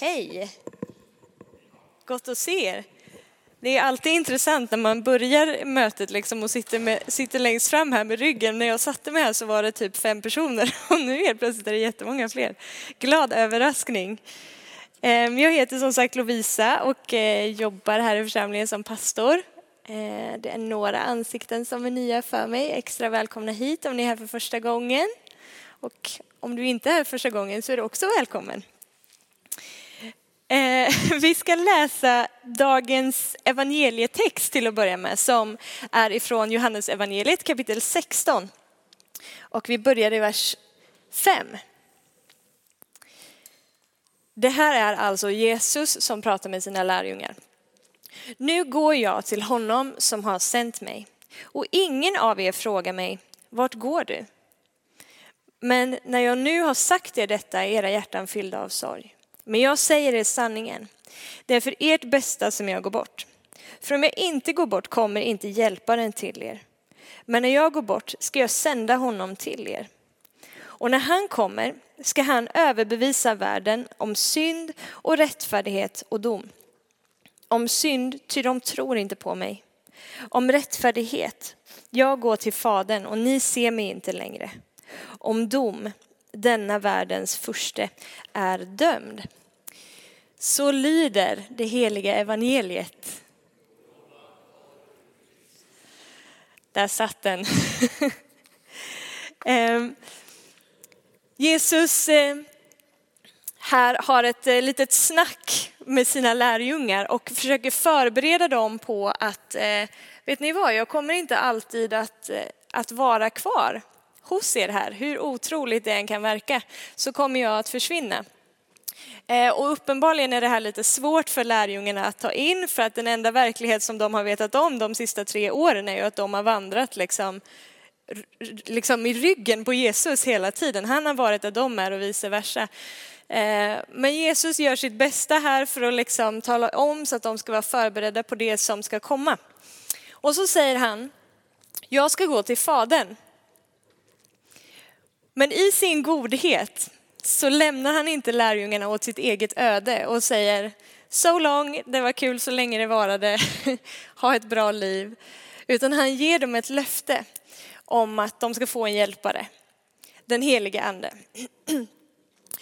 Hej! Gott att se er. Det är alltid intressant när man börjar mötet liksom och sitter, med, sitter längst fram här med ryggen. När jag satte mig här så var det typ fem personer och nu helt plötsligt är det jättemånga fler. Glad överraskning. Ehm, jag heter som sagt Lovisa och eh, jobbar här i församlingen som pastor. Eh, det är några ansikten som är nya för mig. Extra välkomna hit om ni är här för första gången. Och om du inte är här första gången så är du också välkommen. Eh, vi ska läsa dagens evangelietext till att börja med som är ifrån Johannes evangeliet kapitel 16. Och vi börjar i vers 5. Det här är alltså Jesus som pratar med sina lärjungar. Nu går jag till honom som har sänt mig och ingen av er frågar mig, vart går du? Men när jag nu har sagt er detta är era hjärtan fyllda av sorg. Men jag säger er sanningen. Det är för ert bästa som jag går bort. För om jag inte går bort kommer inte hjälparen till er. Men när jag går bort ska jag sända honom till er. Och när han kommer ska han överbevisa världen om synd och rättfärdighet och dom. Om synd, ty de tror inte på mig. Om rättfärdighet, jag går till Fadern och ni ser mig inte längre. Om dom, denna världens furste är dömd. Så lyder det heliga evangeliet. Där satt den. Ehm, Jesus eh, här har ett eh, litet snack med sina lärjungar och försöker förbereda dem på att, eh, vet ni vad, jag kommer inte alltid att, att vara kvar hos er här. Hur otroligt det än kan verka så kommer jag att försvinna. Eh, och uppenbarligen är det här lite svårt för lärjungarna att ta in för att den enda verklighet som de har vetat om de sista tre åren är ju att de har vandrat liksom liksom i ryggen på Jesus hela tiden. Han har varit där de är och vice versa. Eh, men Jesus gör sitt bästa här för att liksom tala om så att de ska vara förberedda på det som ska komma. Och så säger han, jag ska gå till Fadern. Men i sin godhet så lämnar han inte lärjungarna åt sitt eget öde och säger, so long, det var kul så länge det varade, ha ett bra liv. Utan han ger dem ett löfte om att de ska få en hjälpare, den helige ande.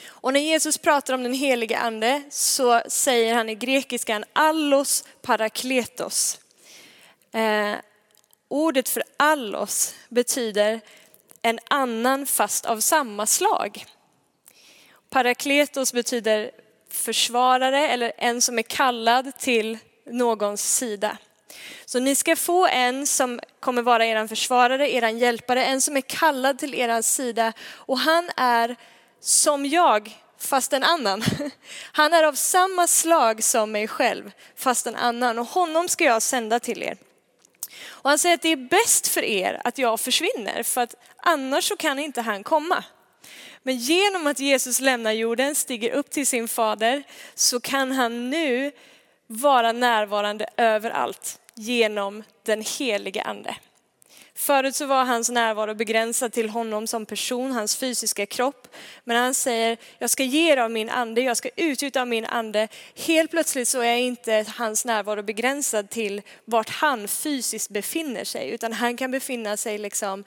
Och när Jesus pratar om den helige ande så säger han i grekiskan allos parakletos. Eh, ordet för allos betyder en annan fast av samma slag. Parakletos betyder försvarare eller en som är kallad till någons sida. Så ni ska få en som kommer vara er försvarare, er hjälpare, en som är kallad till er sida och han är som jag fast en annan. Han är av samma slag som mig själv fast en annan och honom ska jag sända till er. Och han säger att det är bäst för er att jag försvinner för att annars så kan inte han komma. Men genom att Jesus lämnar jorden, stiger upp till sin fader, så kan han nu vara närvarande överallt genom den helige ande. Förut så var hans närvaro begränsad till honom som person, hans fysiska kropp. Men han säger, jag ska ge er av min ande, jag ska utgjuta av min ande. Helt plötsligt så är inte hans närvaro begränsad till vart han fysiskt befinner sig, utan han kan befinna sig liksom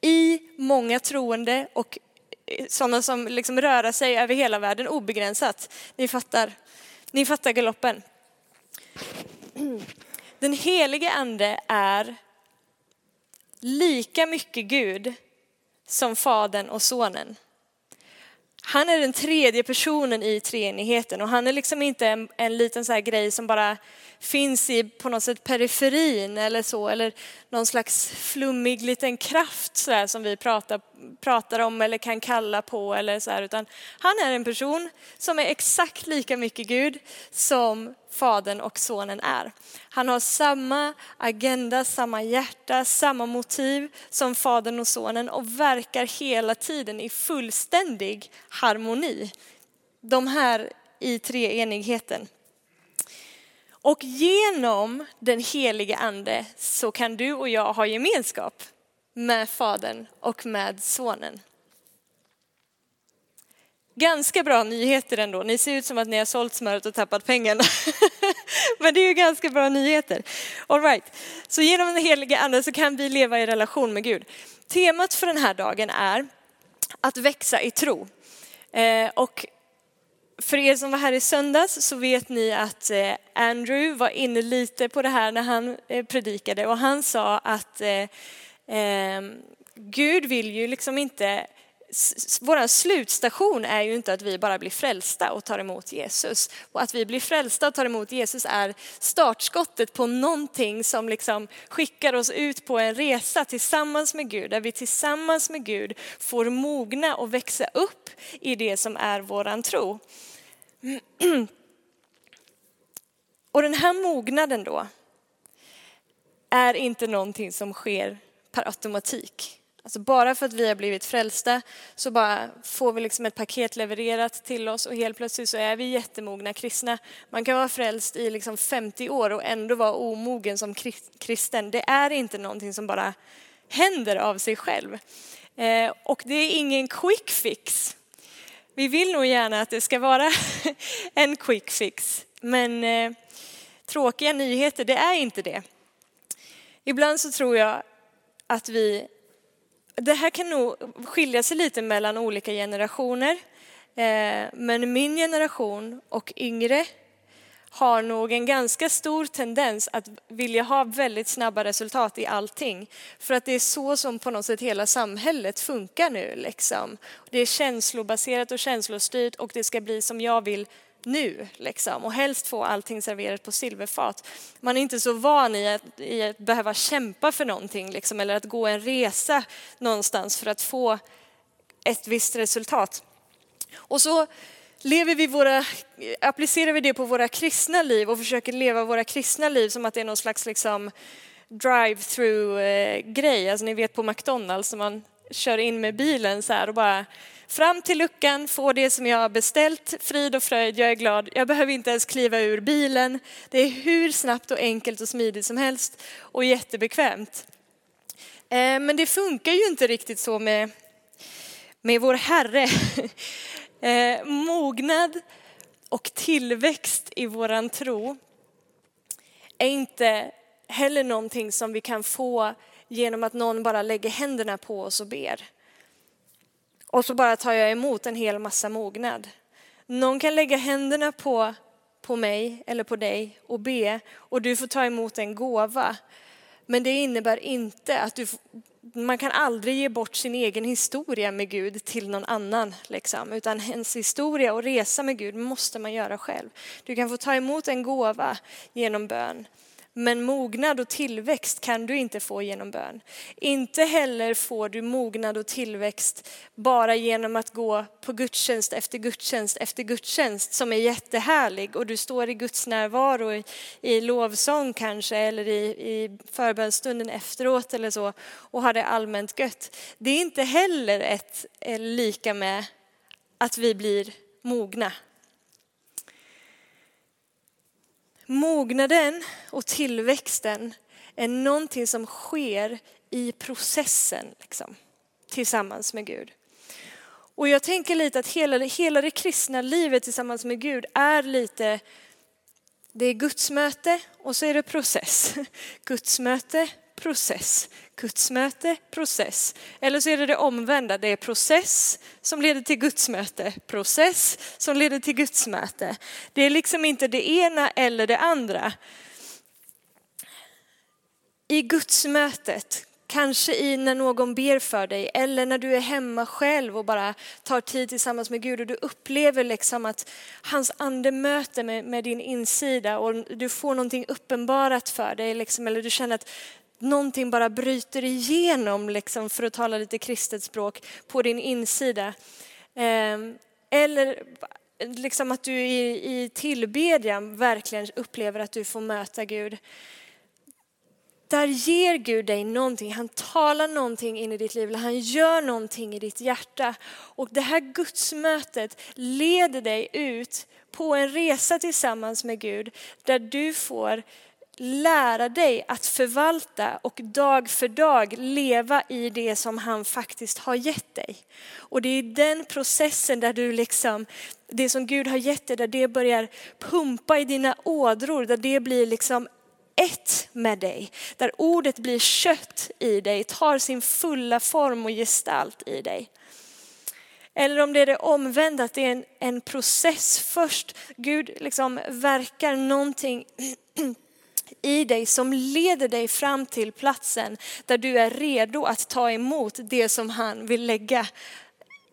i många troende och eh, sådana som liksom rör sig över hela världen obegränsat. Ni fattar, ni fattar galoppen. Den helige ande är lika mycket Gud som Fadern och Sonen. Han är den tredje personen i treenigheten och han är liksom inte en, en liten så grej som bara finns i på något sätt periferin eller så, eller någon slags flummig liten kraft så där, som vi pratar, pratar om eller kan kalla på eller så här, utan han är en person som är exakt lika mycket Gud som Fadern och Sonen är. Han har samma agenda, samma hjärta, samma motiv som Fadern och Sonen och verkar hela tiden i fullständig harmoni. De här i treenigheten. Och genom den helige ande så kan du och jag ha gemenskap med Fadern och med Sonen ganska bra nyheter ändå. Ni ser ut som att ni har sålt smöret och tappat pengarna. Men det är ju ganska bra nyheter. All right. Så genom den heliga ande så kan vi leva i relation med Gud. Temat för den här dagen är att växa i tro. Eh, och för er som var här i söndags så vet ni att eh, Andrew var inne lite på det här när han eh, predikade och han sa att Gud vill ju liksom inte vår slutstation är ju inte att vi bara blir frälsta och tar emot Jesus. Och att vi blir frälsta och tar emot Jesus är startskottet på någonting som liksom skickar oss ut på en resa tillsammans med Gud, där vi tillsammans med Gud får mogna och växa upp i det som är våran tro. Och den här mognaden då är inte någonting som sker per automatik. Alltså bara för att vi har blivit frälsta så bara får vi liksom ett paket levererat till oss och helt plötsligt så är vi jättemogna kristna. Man kan vara frälst i liksom 50 år och ändå vara omogen som kristen. Det är inte någonting som bara händer av sig själv. Eh, och det är ingen quick fix. Vi vill nog gärna att det ska vara en quick fix, men eh, tråkiga nyheter, det är inte det. Ibland så tror jag att vi det här kan nog skilja sig lite mellan olika generationer. Eh, men min generation och yngre har nog en ganska stor tendens att vilja ha väldigt snabba resultat i allting. För att det är så som på något sätt hela samhället funkar nu. Liksom. Det är känslobaserat och känslostyrt och det ska bli som jag vill nu liksom, och helst få allting serverat på silverfat. Man är inte så van i att, i att behöva kämpa för någonting liksom, eller att gå en resa någonstans för att få ett visst resultat. Och så lever vi våra, applicerar vi det på våra kristna liv och försöker leva våra kristna liv som att det är någon slags liksom, drive-through eh, grej. Alltså ni vet på McDonalds när man kör in med bilen så här och bara fram till luckan, få det som jag har beställt, frid och fröjd, jag är glad. Jag behöver inte ens kliva ur bilen. Det är hur snabbt och enkelt och smidigt som helst och jättebekvämt. Eh, men det funkar ju inte riktigt så med, med vår Herre. Eh, mognad och tillväxt i våran tro är inte heller någonting som vi kan få genom att någon bara lägger händerna på oss och ber. Och så bara tar jag emot en hel massa mognad. Någon kan lägga händerna på, på mig eller på dig och be och du får ta emot en gåva. Men det innebär inte att du, man kan aldrig ge bort sin egen historia med Gud till någon annan. Liksom. Utan ens historia och resa med Gud måste man göra själv. Du kan få ta emot en gåva genom bön. Men mognad och tillväxt kan du inte få genom bön. Inte heller får du mognad och tillväxt bara genom att gå på gudstjänst efter gudstjänst efter gudstjänst som är jättehärlig och du står i Guds närvaro i, i lovsång kanske eller i, i förbönstunden efteråt eller så och har det allmänt gött. Det är inte heller ett eh, lika med att vi blir mogna Mognaden och tillväxten är någonting som sker i processen liksom, tillsammans med Gud. Och jag tänker lite att hela, hela det kristna livet tillsammans med Gud är lite, det är gudsmöte och så är det process. Gudsmöte, process. Gudsmöte, process. Eller så är det det omvända, det är process som leder till gudsmöte, process som leder till gudsmöte. Det är liksom inte det ena eller det andra. I gudsmötet, kanske i när någon ber för dig eller när du är hemma själv och bara tar tid tillsammans med Gud och du upplever liksom att hans ande möter med, med din insida och du får någonting uppenbarat för dig liksom, eller du känner att någonting bara bryter igenom, liksom, för att tala lite kristet språk, på din insida. Ehm, eller liksom att du i, i tillbedjan verkligen upplever att du får möta Gud. Där ger Gud dig någonting, han talar någonting in i ditt liv, eller han gör någonting i ditt hjärta. Och det här gudsmötet leder dig ut på en resa tillsammans med Gud, där du får lära dig att förvalta och dag för dag leva i det som han faktiskt har gett dig. Och det är den processen där du liksom, det som Gud har gett dig, där det börjar pumpa i dina ådror, där det blir liksom ett med dig. Där ordet blir kött i dig, tar sin fulla form och gestalt i dig. Eller om det är det omvända, att det är en, en process först. Gud liksom verkar någonting i dig som leder dig fram till platsen där du är redo att ta emot det som han vill lägga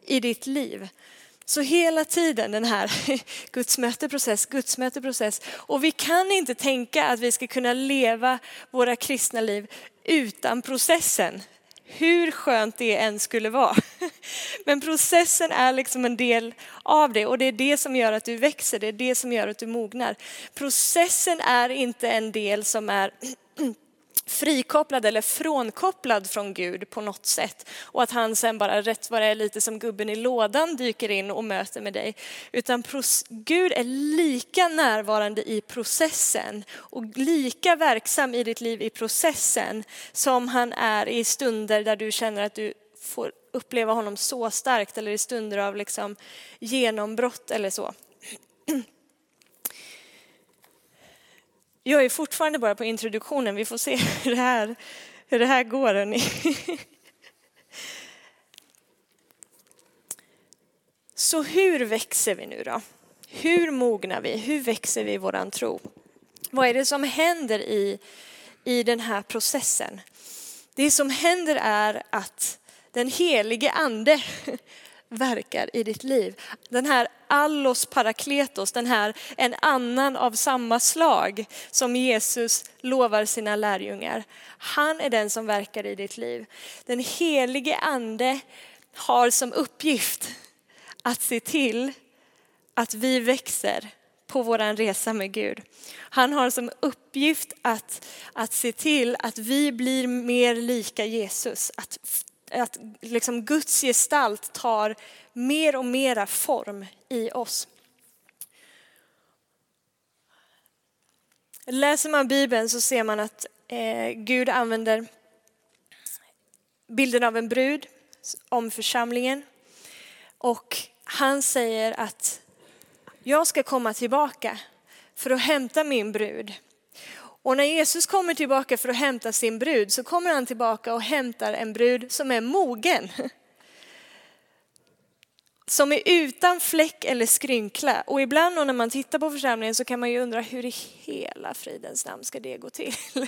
i ditt liv. Så hela tiden den här gudsmöteprocess, gudsmöteprocess. Och vi kan inte tänka att vi ska kunna leva våra kristna liv utan processen. Hur skönt det än skulle vara. Men processen är liksom en del av det och det är det som gör att du växer, det är det som gör att du mognar. Processen är inte en del som är frikopplad eller frånkopplad från Gud på något sätt. Och att han sen bara rätt vad det är lite som gubben i lådan dyker in och möter med dig. Utan Gud är lika närvarande i processen och lika verksam i ditt liv i processen som han är i stunder där du känner att du får uppleva honom så starkt eller i stunder av liksom genombrott eller så. Jag är fortfarande bara på introduktionen, vi får se hur det här, hur det här går. Hörrni. Så hur växer vi nu då? Hur mognar vi? Hur växer vi i våran tro? Vad är det som händer i, i den här processen? Det som händer är att den helige ande verkar i ditt liv. Den här allos parakletos, den här en annan av samma slag som Jesus lovar sina lärjungar. Han är den som verkar i ditt liv. Den helige ande har som uppgift att se till att vi växer på vår resa med Gud. Han har som uppgift att, att se till att vi blir mer lika Jesus, att att liksom Guds gestalt tar mer och mera form i oss. Läser man Bibeln så ser man att eh, Gud använder bilden av en brud om församlingen. Och han säger att jag ska komma tillbaka för att hämta min brud. Och när Jesus kommer tillbaka för att hämta sin brud så kommer han tillbaka och hämtar en brud som är mogen. Som är utan fläck eller skrynkla. Och ibland när man tittar på församlingen så kan man ju undra hur i hela fridens namn ska det gå till?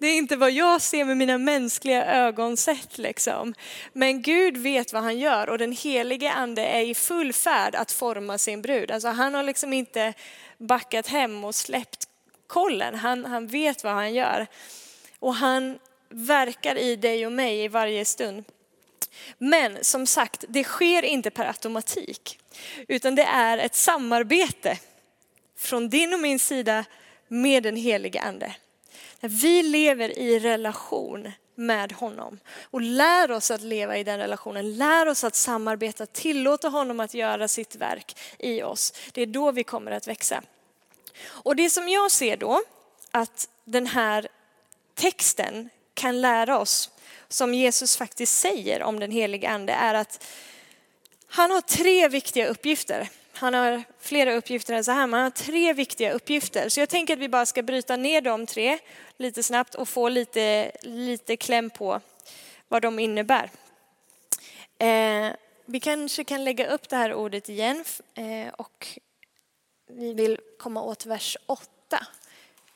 Det är inte vad jag ser med mina mänskliga ögon sett liksom. Men Gud vet vad han gör och den helige ande är i full färd att forma sin brud. Alltså han har liksom inte backat hem och släppt kollen. Han, han vet vad han gör. Och han verkar i dig och mig i varje stund. Men som sagt, det sker inte per automatik. Utan det är ett samarbete från din och min sida med den helige ande. Vi lever i relation med honom och lär oss att leva i den relationen, lär oss att samarbeta, tillåta honom att göra sitt verk i oss. Det är då vi kommer att växa. Och det som jag ser då, att den här texten kan lära oss, som Jesus faktiskt säger om den helige ande, är att han har tre viktiga uppgifter. Han har flera uppgifter än så här, men han har tre viktiga uppgifter. Så jag tänker att vi bara ska bryta ner de tre lite snabbt och få lite, lite kläm på vad de innebär. Eh, vi kanske kan lägga upp det här ordet igen eh, och vi vill komma åt vers 8.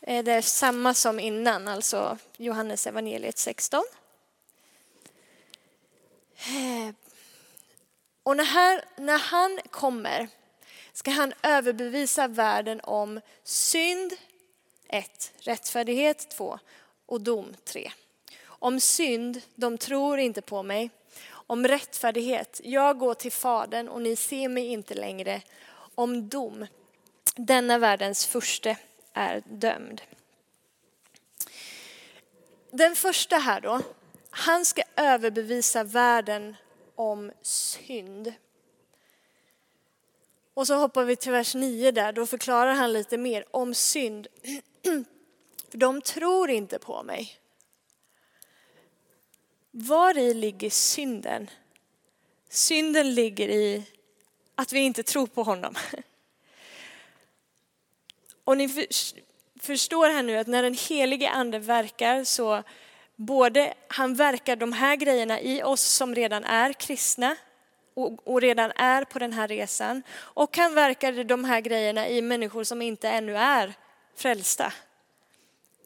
Eh, det är samma som innan, alltså Johannes evangeliet 16. Eh, och när, här, när han kommer ska han överbevisa världen om synd 1, rättfärdighet 2 och dom 3. Om synd, de tror inte på mig. Om rättfärdighet, jag går till Fadern och ni ser mig inte längre. Om dom, denna världens första är dömd. Den första här då, han ska överbevisa världen om synd. Och så hoppar vi till vers 9 där, då förklarar han lite mer om synd. För de tror inte på mig. Var i ligger synden? Synden ligger i att vi inte tror på honom. Och ni förstår här nu att när den helige ande verkar så både han verkar de här grejerna i oss som redan är kristna och, och redan är på den här resan. Och han verkar de här grejerna i människor som inte ännu är frälsta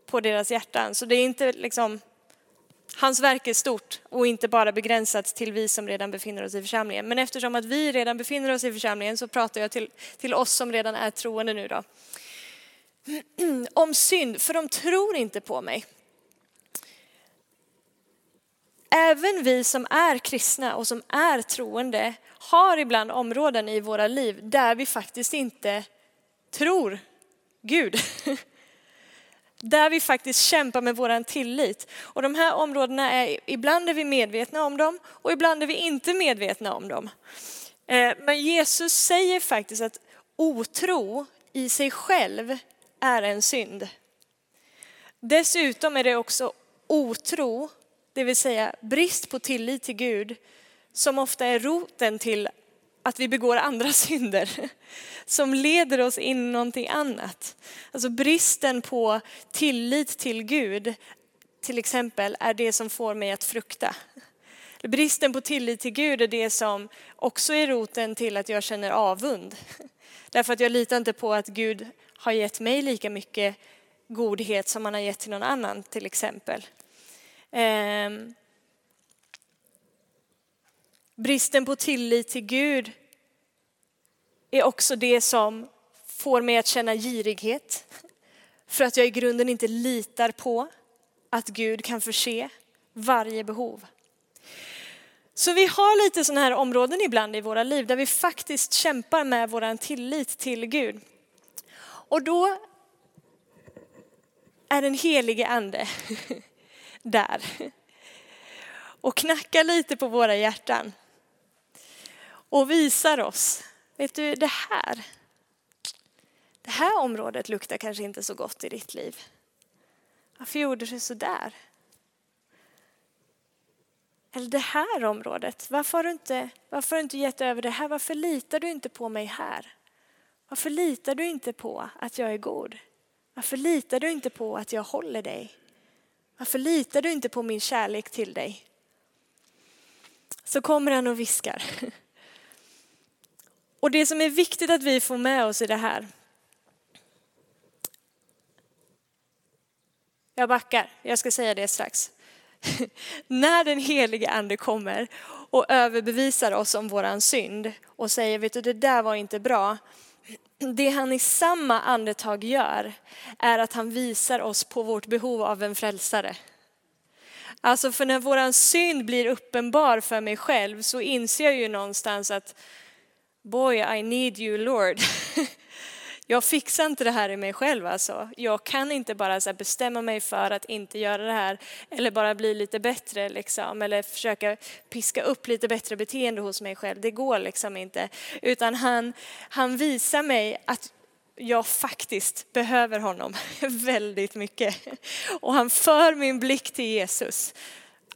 på deras hjärtan. Så det är inte liksom, hans verk är stort och inte bara begränsat till vi som redan befinner oss i församlingen. Men eftersom att vi redan befinner oss i församlingen så pratar jag till, till oss som redan är troende nu då. Om synd, för de tror inte på mig. Även vi som är kristna och som är troende har ibland områden i våra liv där vi faktiskt inte tror Gud. Där vi faktiskt kämpar med våran tillit. Och de här områdena är, ibland är vi medvetna om dem och ibland är vi inte medvetna om dem. Eh, men Jesus säger faktiskt att otro i sig själv är en synd. Dessutom är det också otro det vill säga brist på tillit till Gud, som ofta är roten till att vi begår andra synder som leder oss in i någonting annat. Alltså bristen på tillit till Gud till exempel är det som får mig att frukta. Bristen på tillit till Gud är det som också är roten till att jag känner avund. Därför att jag litar inte på att Gud har gett mig lika mycket godhet som han har gett till någon annan till exempel. Eh, bristen på tillit till Gud är också det som får mig att känna girighet. För att jag i grunden inte litar på att Gud kan förse varje behov. Så vi har lite sådana här områden ibland i våra liv där vi faktiskt kämpar med vår tillit till Gud. Och då är den helige ande där och knackar lite på våra hjärtan och visar oss, vet du det här, det här området luktar kanske inte så gott i ditt liv. Varför gjorde du så där? Eller det här området, varför har, du inte, varför har du inte gett över det här? Varför litar du inte på mig här? Varför litar du inte på att jag är god? Varför litar du inte på att jag håller dig? Varför litar du inte på min kärlek till dig? Så kommer han och viskar. Och det som är viktigt att vi får med oss i det här. Jag backar, jag ska säga det strax. När den helige ande kommer och överbevisar oss om våran synd och säger, vet du det där var inte bra det han i samma andetag gör är att han visar oss på vårt behov av en frälsare. Alltså för när våran synd blir uppenbar för mig själv så inser jag ju någonstans att boy I need you Lord. jag fixar inte det här i mig själv alltså. Jag kan inte bara så bestämma mig för att inte göra det här eller bara bli lite bättre liksom eller försöka piska upp lite bättre beteende hos mig själv. Det går liksom inte. Utan han, han visar mig att jag faktiskt behöver honom väldigt mycket. Och han för min blick till Jesus.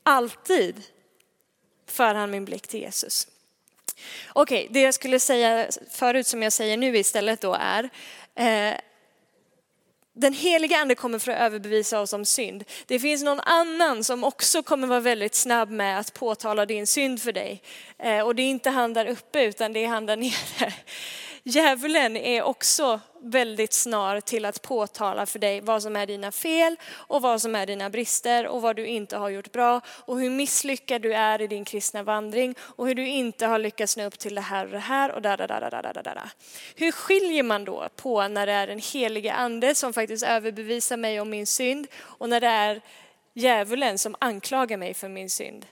Alltid för han min blick till Jesus. Okej, det jag skulle säga förut som jag säger nu istället då är eh, den heliga ande kommer för att överbevisa oss om synd. Det finns någon annan som också kommer vara väldigt snabb med att påtala din synd för dig. Eh, och det är inte han där uppe utan det är han där nere. Djävulen är också väldigt snar till att påtala för dig vad som är dina fel och vad som är dina brister och vad du inte har gjort bra och hur misslyckad du är i din kristna vandring och hur du inte har lyckats nå upp till det här och det här och där, där, där, där, där, där. Hur skiljer man då på när det är den helige ande som faktiskt överbevisar mig om min synd och när det är djävulen som anklagar mig för min synd?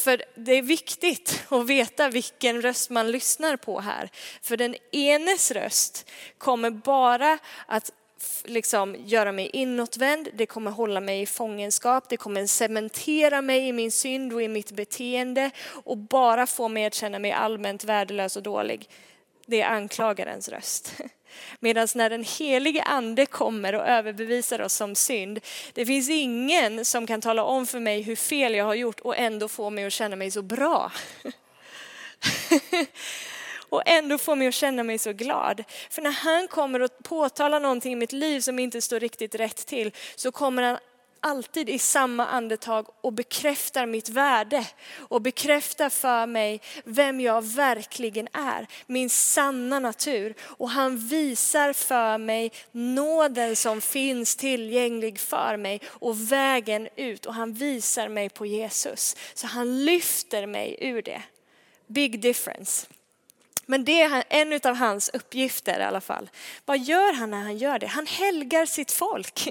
För det är viktigt att veta vilken röst man lyssnar på här. För den enes röst kommer bara att liksom göra mig inåtvänd, det kommer hålla mig i fångenskap, det kommer cementera mig i min synd och i mitt beteende och bara få mig att känna mig allmänt värdelös och dålig. det är anklagarens röst. Medan när den helige ande kommer och överbevisar oss om synd, det finns ingen som kan tala om för mig hur fel jag har gjort och ändå få mig att känna mig så bra. och ändå få mig att känna mig så glad. För när han kommer och påtalar någonting i mitt liv som inte står riktigt rätt till så kommer han alltid i samma andetag och bekräftar mitt värde och bekräftar för mig vem jag verkligen är, min sanna natur. Och han visar för mig nåden som finns tillgänglig för mig och vägen ut och han visar mig på Jesus. Så han lyfter mig ur det. Big difference. Men det är en av hans uppgifter i alla fall. Vad gör han när han gör det? Han helgar sitt folk.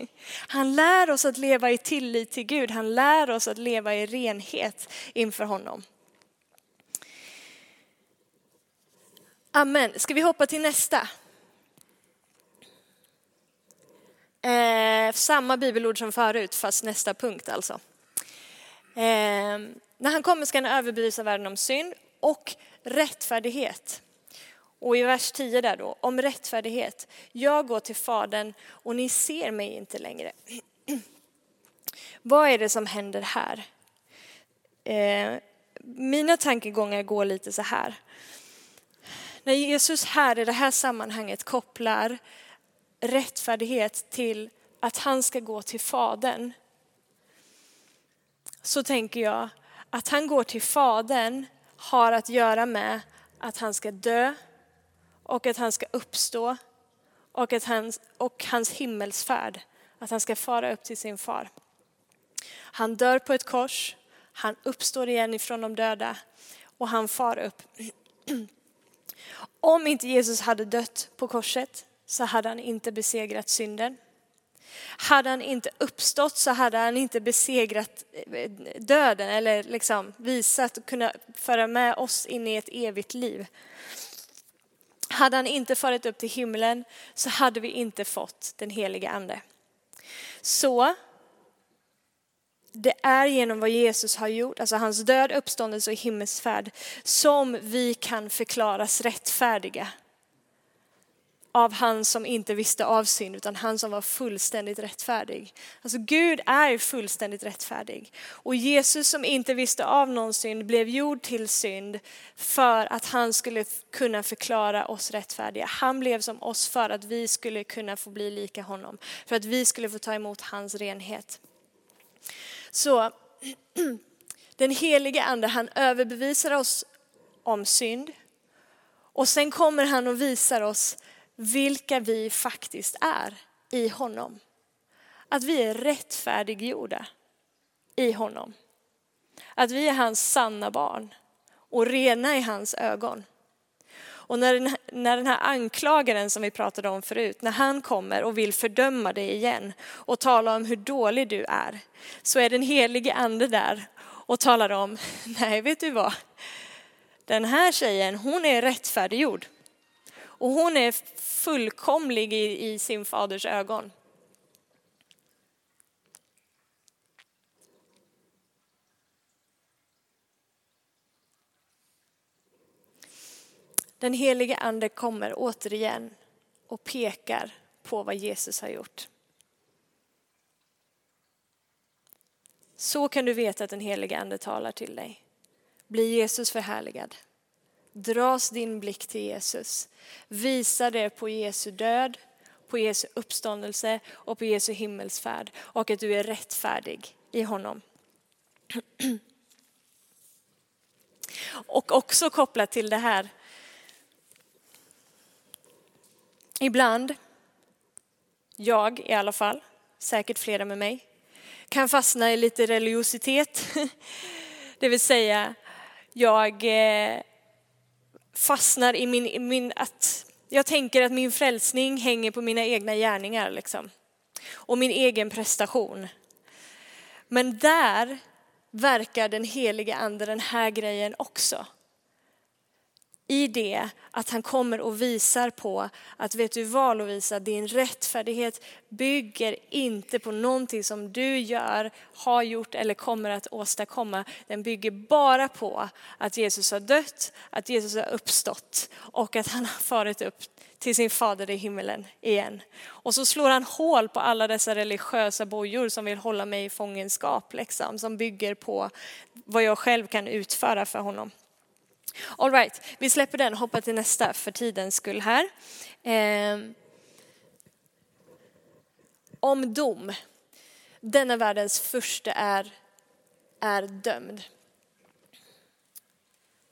Han lär oss att leva i tillit till Gud. Han lär oss att leva i renhet inför honom. Amen. Ska vi hoppa till nästa? Eh, samma bibelord som förut, fast nästa punkt alltså. Eh, när han kommer ska han överbevisa världen om synd och rättfärdighet. Och i vers 10 där då, om rättfärdighet. Jag går till Fadern och ni ser mig inte längre. Vad är det som händer här? Eh, mina tankegångar går lite så här. När Jesus här i det här sammanhanget kopplar rättfärdighet till att han ska gå till Fadern så tänker jag att han går till Fadern har att göra med att han ska dö och att han ska uppstå och, att hans, och hans himmelsfärd, att han ska fara upp till sin far. Han dör på ett kors, han uppstår igen ifrån de döda och han far upp. Om inte Jesus hade dött på korset så hade han inte besegrat synden. Hade han inte uppstått så hade han inte besegrat eh, döden eller liksom visat och kunnat föra med oss in i ett evigt liv. Hade han inte farit upp till himlen så hade vi inte fått den heliga ande. Så det är genom vad Jesus har gjort, alltså hans död, uppståndelse och himmelsfärd, som vi kan förklaras rättfärdiga av han som inte visste av synd utan han som var fullständigt rättfärdig. Alltså Gud är fullständigt rättfärdig. Och Jesus som inte visste av någon synd blev gjord till synd för att han skulle kunna förklara oss rättfärdiga. Han blev som oss för att vi skulle kunna få bli lika honom. För att vi skulle få ta emot hans renhet. Så den helige ande han överbevisar oss om synd. Och sen kommer han och visar oss vilka vi faktiskt är i honom. Att vi är rättfärdiggjorda i honom. Att vi är hans sanna barn och rena i hans ögon. Och när den, när den här anklagaren som vi pratade om förut, när han kommer och vill fördöma dig igen och tala om hur dålig du är, så är den helige ande där och talar om, nej vet du vad, den här tjejen hon är rättfärdiggjord. Och hon är fullkomlig i, i sin faders ögon. Den helige ande kommer återigen och pekar på vad Jesus har gjort. Så kan du veta att den helige ande talar till dig. Bli Jesus förhärligad. Dras din blick till Jesus. Visa det på Jesu död, på Jesu uppståndelse och på Jesu himmelsfärd och att du är rättfärdig i honom. Och också kopplat till det här. Ibland, jag i alla fall, säkert flera med mig, kan fastna i lite religiositet. Det vill säga, jag eh, fastnar i min, min, att jag tänker att min frälsning hänger på mina egna gärningar liksom. Och min egen prestation. Men där verkar den heliga ande den här grejen också i det att han kommer och visar på att vet du vad Lovisa, din rättfärdighet bygger inte på någonting som du gör, har gjort eller kommer att åstadkomma. Den bygger bara på att Jesus har dött, att Jesus har uppstått och att han har farit upp till sin fader i himmelen igen. Och så slår han hål på alla dessa religiösa bojor som vill hålla mig i fångenskap, liksom, som bygger på vad jag själv kan utföra för honom. All right, vi släpper den och hoppar till nästa för tidens skull här. Eh, om dom. Denna världens första är, är dömd.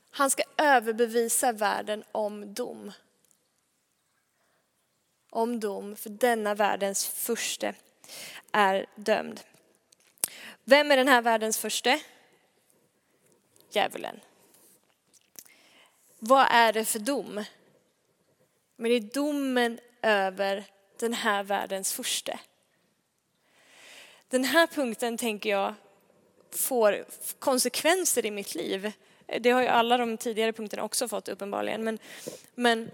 Han ska överbevisa världen om dom. Om dom, för denna världens första är dömd. Vem är den här världens första? Djävulen. Vad är det för dom? Men det är domen över den här världens första. Den här punkten tänker jag får konsekvenser i mitt liv. Det har ju alla de tidigare punkterna också fått uppenbarligen. Men, men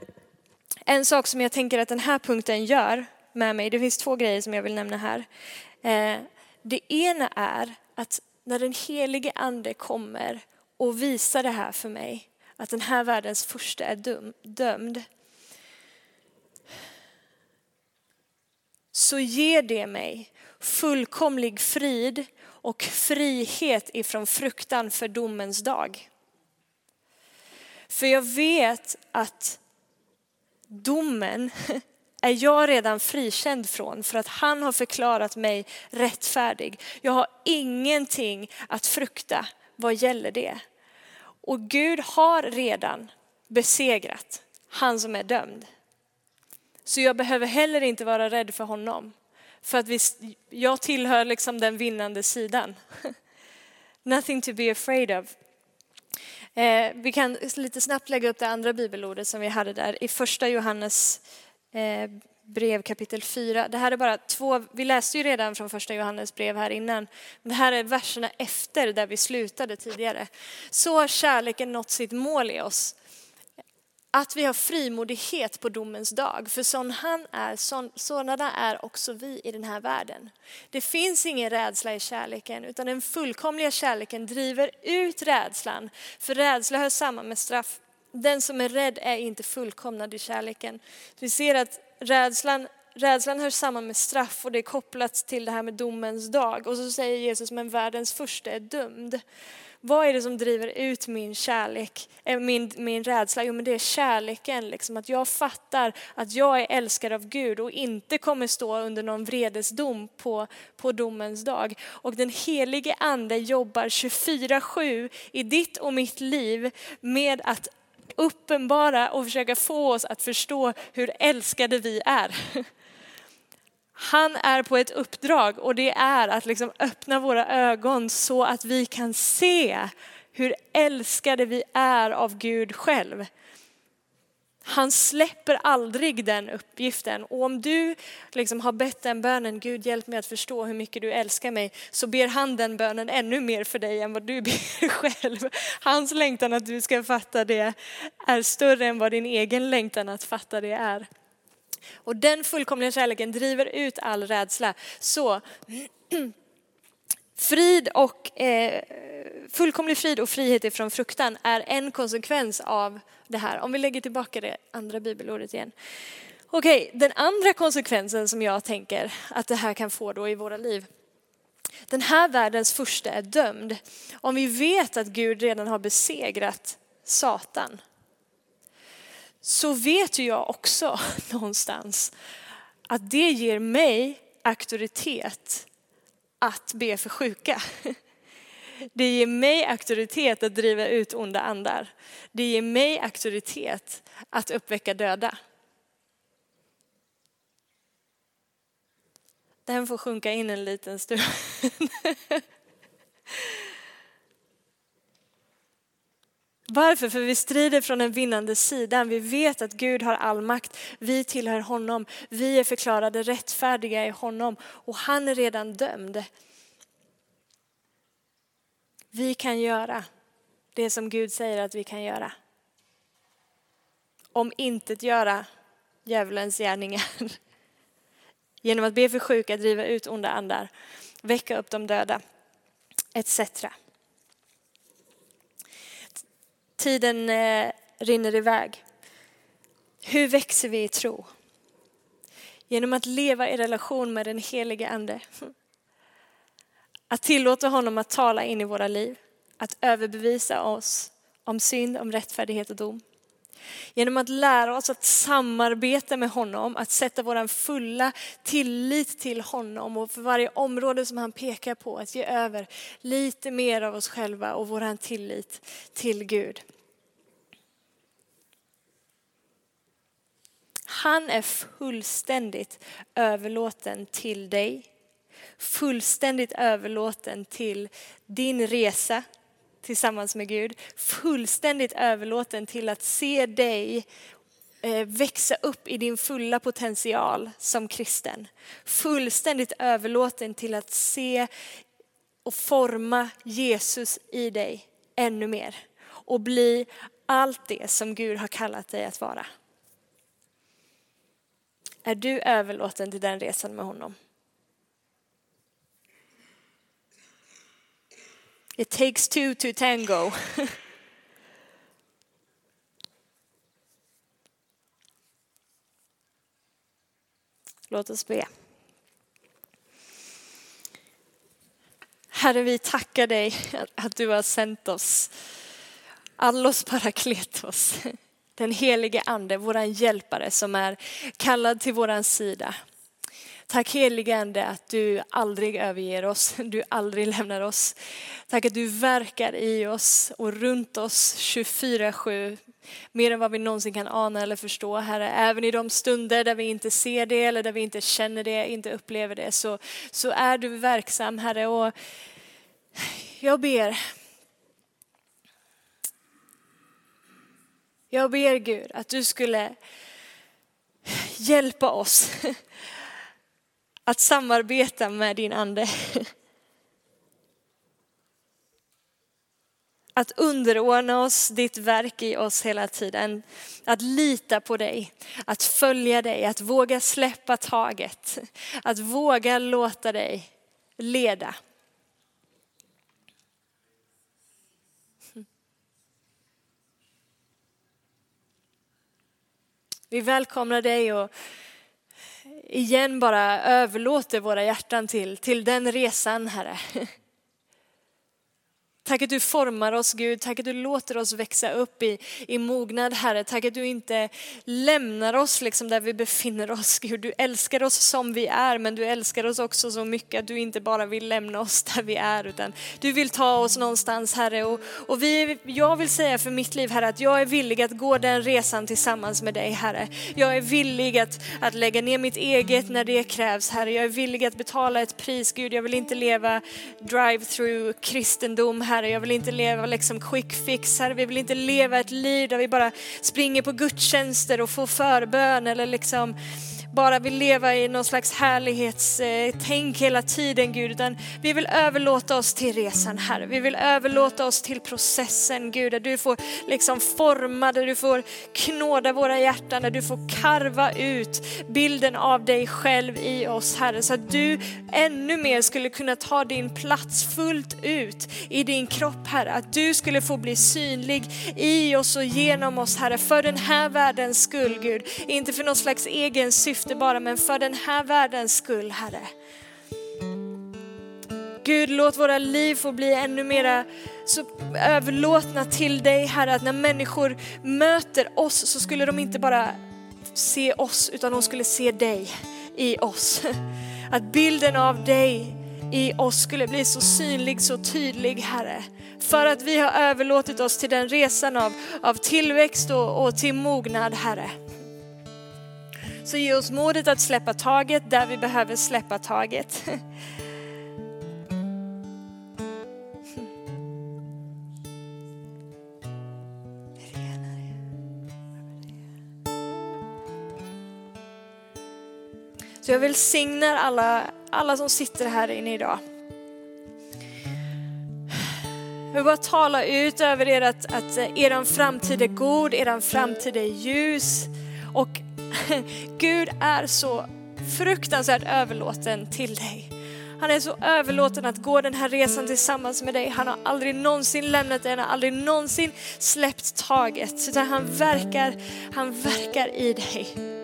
en sak som jag tänker att den här punkten gör med mig, det finns två grejer som jag vill nämna här. Eh, det ena är att när den helige ande kommer och visar det här för mig, att den här världens första är dum, dömd. Så ger det mig fullkomlig frid och frihet ifrån fruktan för domens dag. För jag vet att domen är jag redan frikänd från för att han har förklarat mig rättfärdig. Jag har ingenting att frukta vad gäller det. Och Gud har redan besegrat han som är dömd. Så jag behöver heller inte vara rädd för honom. För att vi, jag tillhör liksom den vinnande sidan. Nothing to be afraid of. Eh, vi kan lite snabbt lägga upp det andra bibelordet som vi hade där i första Johannes eh, brev kapitel 4. Det här är bara två, vi läste ju redan från första Johannes brev här innan. Det här är verserna efter där vi slutade tidigare. Så har kärleken nått sitt mål i oss. Att vi har frimodighet på domens dag, för sån han är, sån, sådana är också vi i den här världen. Det finns ingen rädsla i kärleken, utan den fullkomliga kärleken driver ut rädslan. För rädsla hör samman med straff. Den som är rädd är inte fullkomnad i kärleken. Vi ser att rädslan, rädslan hör samman med straff och det är kopplat till det här med domens dag. Och så säger Jesus, men världens första är dömd. Vad är det som driver ut min kärlek, eh, min, min rädsla? Jo men det är kärleken, liksom, att jag fattar att jag är älskad av Gud och inte kommer stå under någon vredesdom på, på domens dag. Och den helige ande jobbar 24-7 i ditt och mitt liv med att uppenbara och försöka få oss att förstå hur älskade vi är. Han är på ett uppdrag och det är att liksom öppna våra ögon så att vi kan se hur älskade vi är av Gud själv. Han släpper aldrig den uppgiften. Och om du liksom har bett den bönen, Gud hjälp mig att förstå hur mycket du älskar mig, så ber han den bönen ännu mer för dig än vad du ber själv. Hans längtan att du ska fatta det är större än vad din egen längtan att fatta det är. Och den fullkomliga kärleken driver ut all rädsla. Så frid och eh, fullkomlig frid och frihet ifrån fruktan är en konsekvens av det här. Om vi lägger tillbaka det andra bibelordet igen. Okej, den andra konsekvensen som jag tänker att det här kan få då i våra liv. Den här världens första är dömd. Om vi vet att Gud redan har besegrat Satan så vet ju jag också någonstans att det ger mig auktoritet att be för sjuka. Det ger mig auktoritet att driva ut onda andar. Det ger mig auktoritet att uppväcka döda. Den får sjunka in en liten stund. Varför? För vi strider från den vinnande sidan. Vi vet att Gud har all makt. Vi tillhör honom. Vi är förklarade rättfärdiga i honom och han är redan dömd. Vi kan göra det som Gud säger att vi kan göra. om intet göra djävulens gärningar. Genom att be för sjuka, driva ut onda andar, väcka upp de döda, etc. Tiden eh, rinner iväg. Hur växer vi i tro? Genom att leva i relation med den helige Ande. Att tillåta honom att tala in i våra liv. Att överbevisa oss om synd, om rättfärdighet och dom. Genom att lära oss att samarbeta med honom, att sätta vår fulla tillit till honom och för varje område som han pekar på att ge över lite mer av oss själva och vår tillit till Gud. Han är fullständigt överlåten till dig. Fullständigt överlåten till din resa tillsammans med Gud. Fullständigt överlåten till att se dig eh, växa upp i din fulla potential som kristen. Fullständigt överlåten till att se och forma Jesus i dig ännu mer och bli allt det som Gud har kallat dig att vara. Är du överlåten till den resan med honom? It takes two to tango. Låt oss be. Herre, vi tackar dig att du har sänt oss, allos parakletos, den helige ande, våran hjälpare som är kallad till våran sida. Tack helige Ande att du aldrig överger oss, du aldrig lämnar oss. Tack att du verkar i oss och runt oss 24-7. Mer än vad vi någonsin kan ana eller förstå, Herre. Även i de stunder där vi inte ser det eller där vi inte känner det, inte upplever det, så, så är du verksam, Herre. Och jag ber Jag ber Gud att du skulle hjälpa oss att samarbeta med din ande. Att underordna oss ditt verk i oss hela tiden. Att lita på dig, att följa dig, att våga släppa taget. Att våga låta dig leda. Vi välkomnar dig och igen bara överlåter våra hjärtan till, till den resan, Herre. Tack att du formar oss Gud, tack att du låter oss växa upp i, i mognad Herre. Tack att du inte lämnar oss liksom där vi befinner oss Gud. Du älskar oss som vi är men du älskar oss också så mycket att du inte bara vill lämna oss där vi är utan du vill ta oss någonstans Herre. Och, och vi, jag vill säga för mitt liv Herre att jag är villig att gå den resan tillsammans med dig Herre. Jag är villig att, att lägga ner mitt eget när det krävs Herre. Jag är villig att betala ett pris Gud. Jag vill inte leva drive-through kristendom Herre Herre. Jag vill inte leva liksom quick fix, Herre. Vi vill inte leva ett liv där vi bara springer på gudstjänster och får förbön eller liksom bara vill leva i någon slags härlighetstänk hela tiden Gud, utan vi vill överlåta oss till resan Herre. Vi vill överlåta oss till processen Gud, där du får liksom forma, där du får knåda våra hjärtan, där du får karva ut bilden av dig själv i oss Herre, så att du ännu mer skulle kunna ta din plats fullt ut i din kropp Herre, att du skulle få bli synlig i oss och genom oss Herre, för den här världens skull Gud, inte för någon slags egen syfte syfte bara, men för den här världens skull, Herre. Gud, låt våra liv få bli ännu mera så överlåtna till dig, Herre, att när människor möter oss så skulle de inte bara se oss, utan de skulle se dig i oss. Att bilden av dig i oss skulle bli så synlig, så tydlig, Herre. För att vi har överlåtit oss till den resan av, av tillväxt och, och till mognad, Herre. Så ge oss modet att släppa taget där vi behöver släppa taget. Så jag välsignar alla, alla som sitter här inne idag. Jag vill bara tala ut över er att, att er framtid är god, er framtid är ljus. Och Gud är så fruktansvärt överlåten till dig. Han är så överlåten att gå den här resan tillsammans med dig. Han har aldrig någonsin lämnat dig, han har aldrig någonsin släppt taget. Utan han verkar, han verkar i dig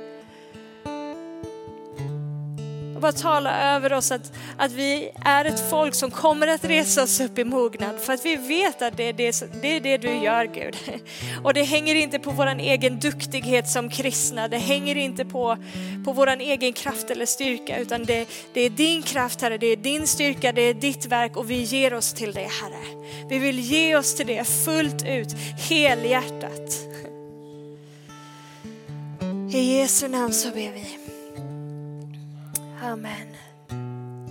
och bara tala över oss att, att vi är ett folk som kommer att resa oss upp i mognad för att vi vet att det är det, det, är det du gör Gud. Och det hänger inte på vår egen duktighet som kristna, det hänger inte på, på vår egen kraft eller styrka utan det, det är din kraft Herre, det är din styrka, det är ditt verk och vi ger oss till det Herre. Vi vill ge oss till det fullt ut, helhjärtat. I Jesu namn så ber vi. Amen.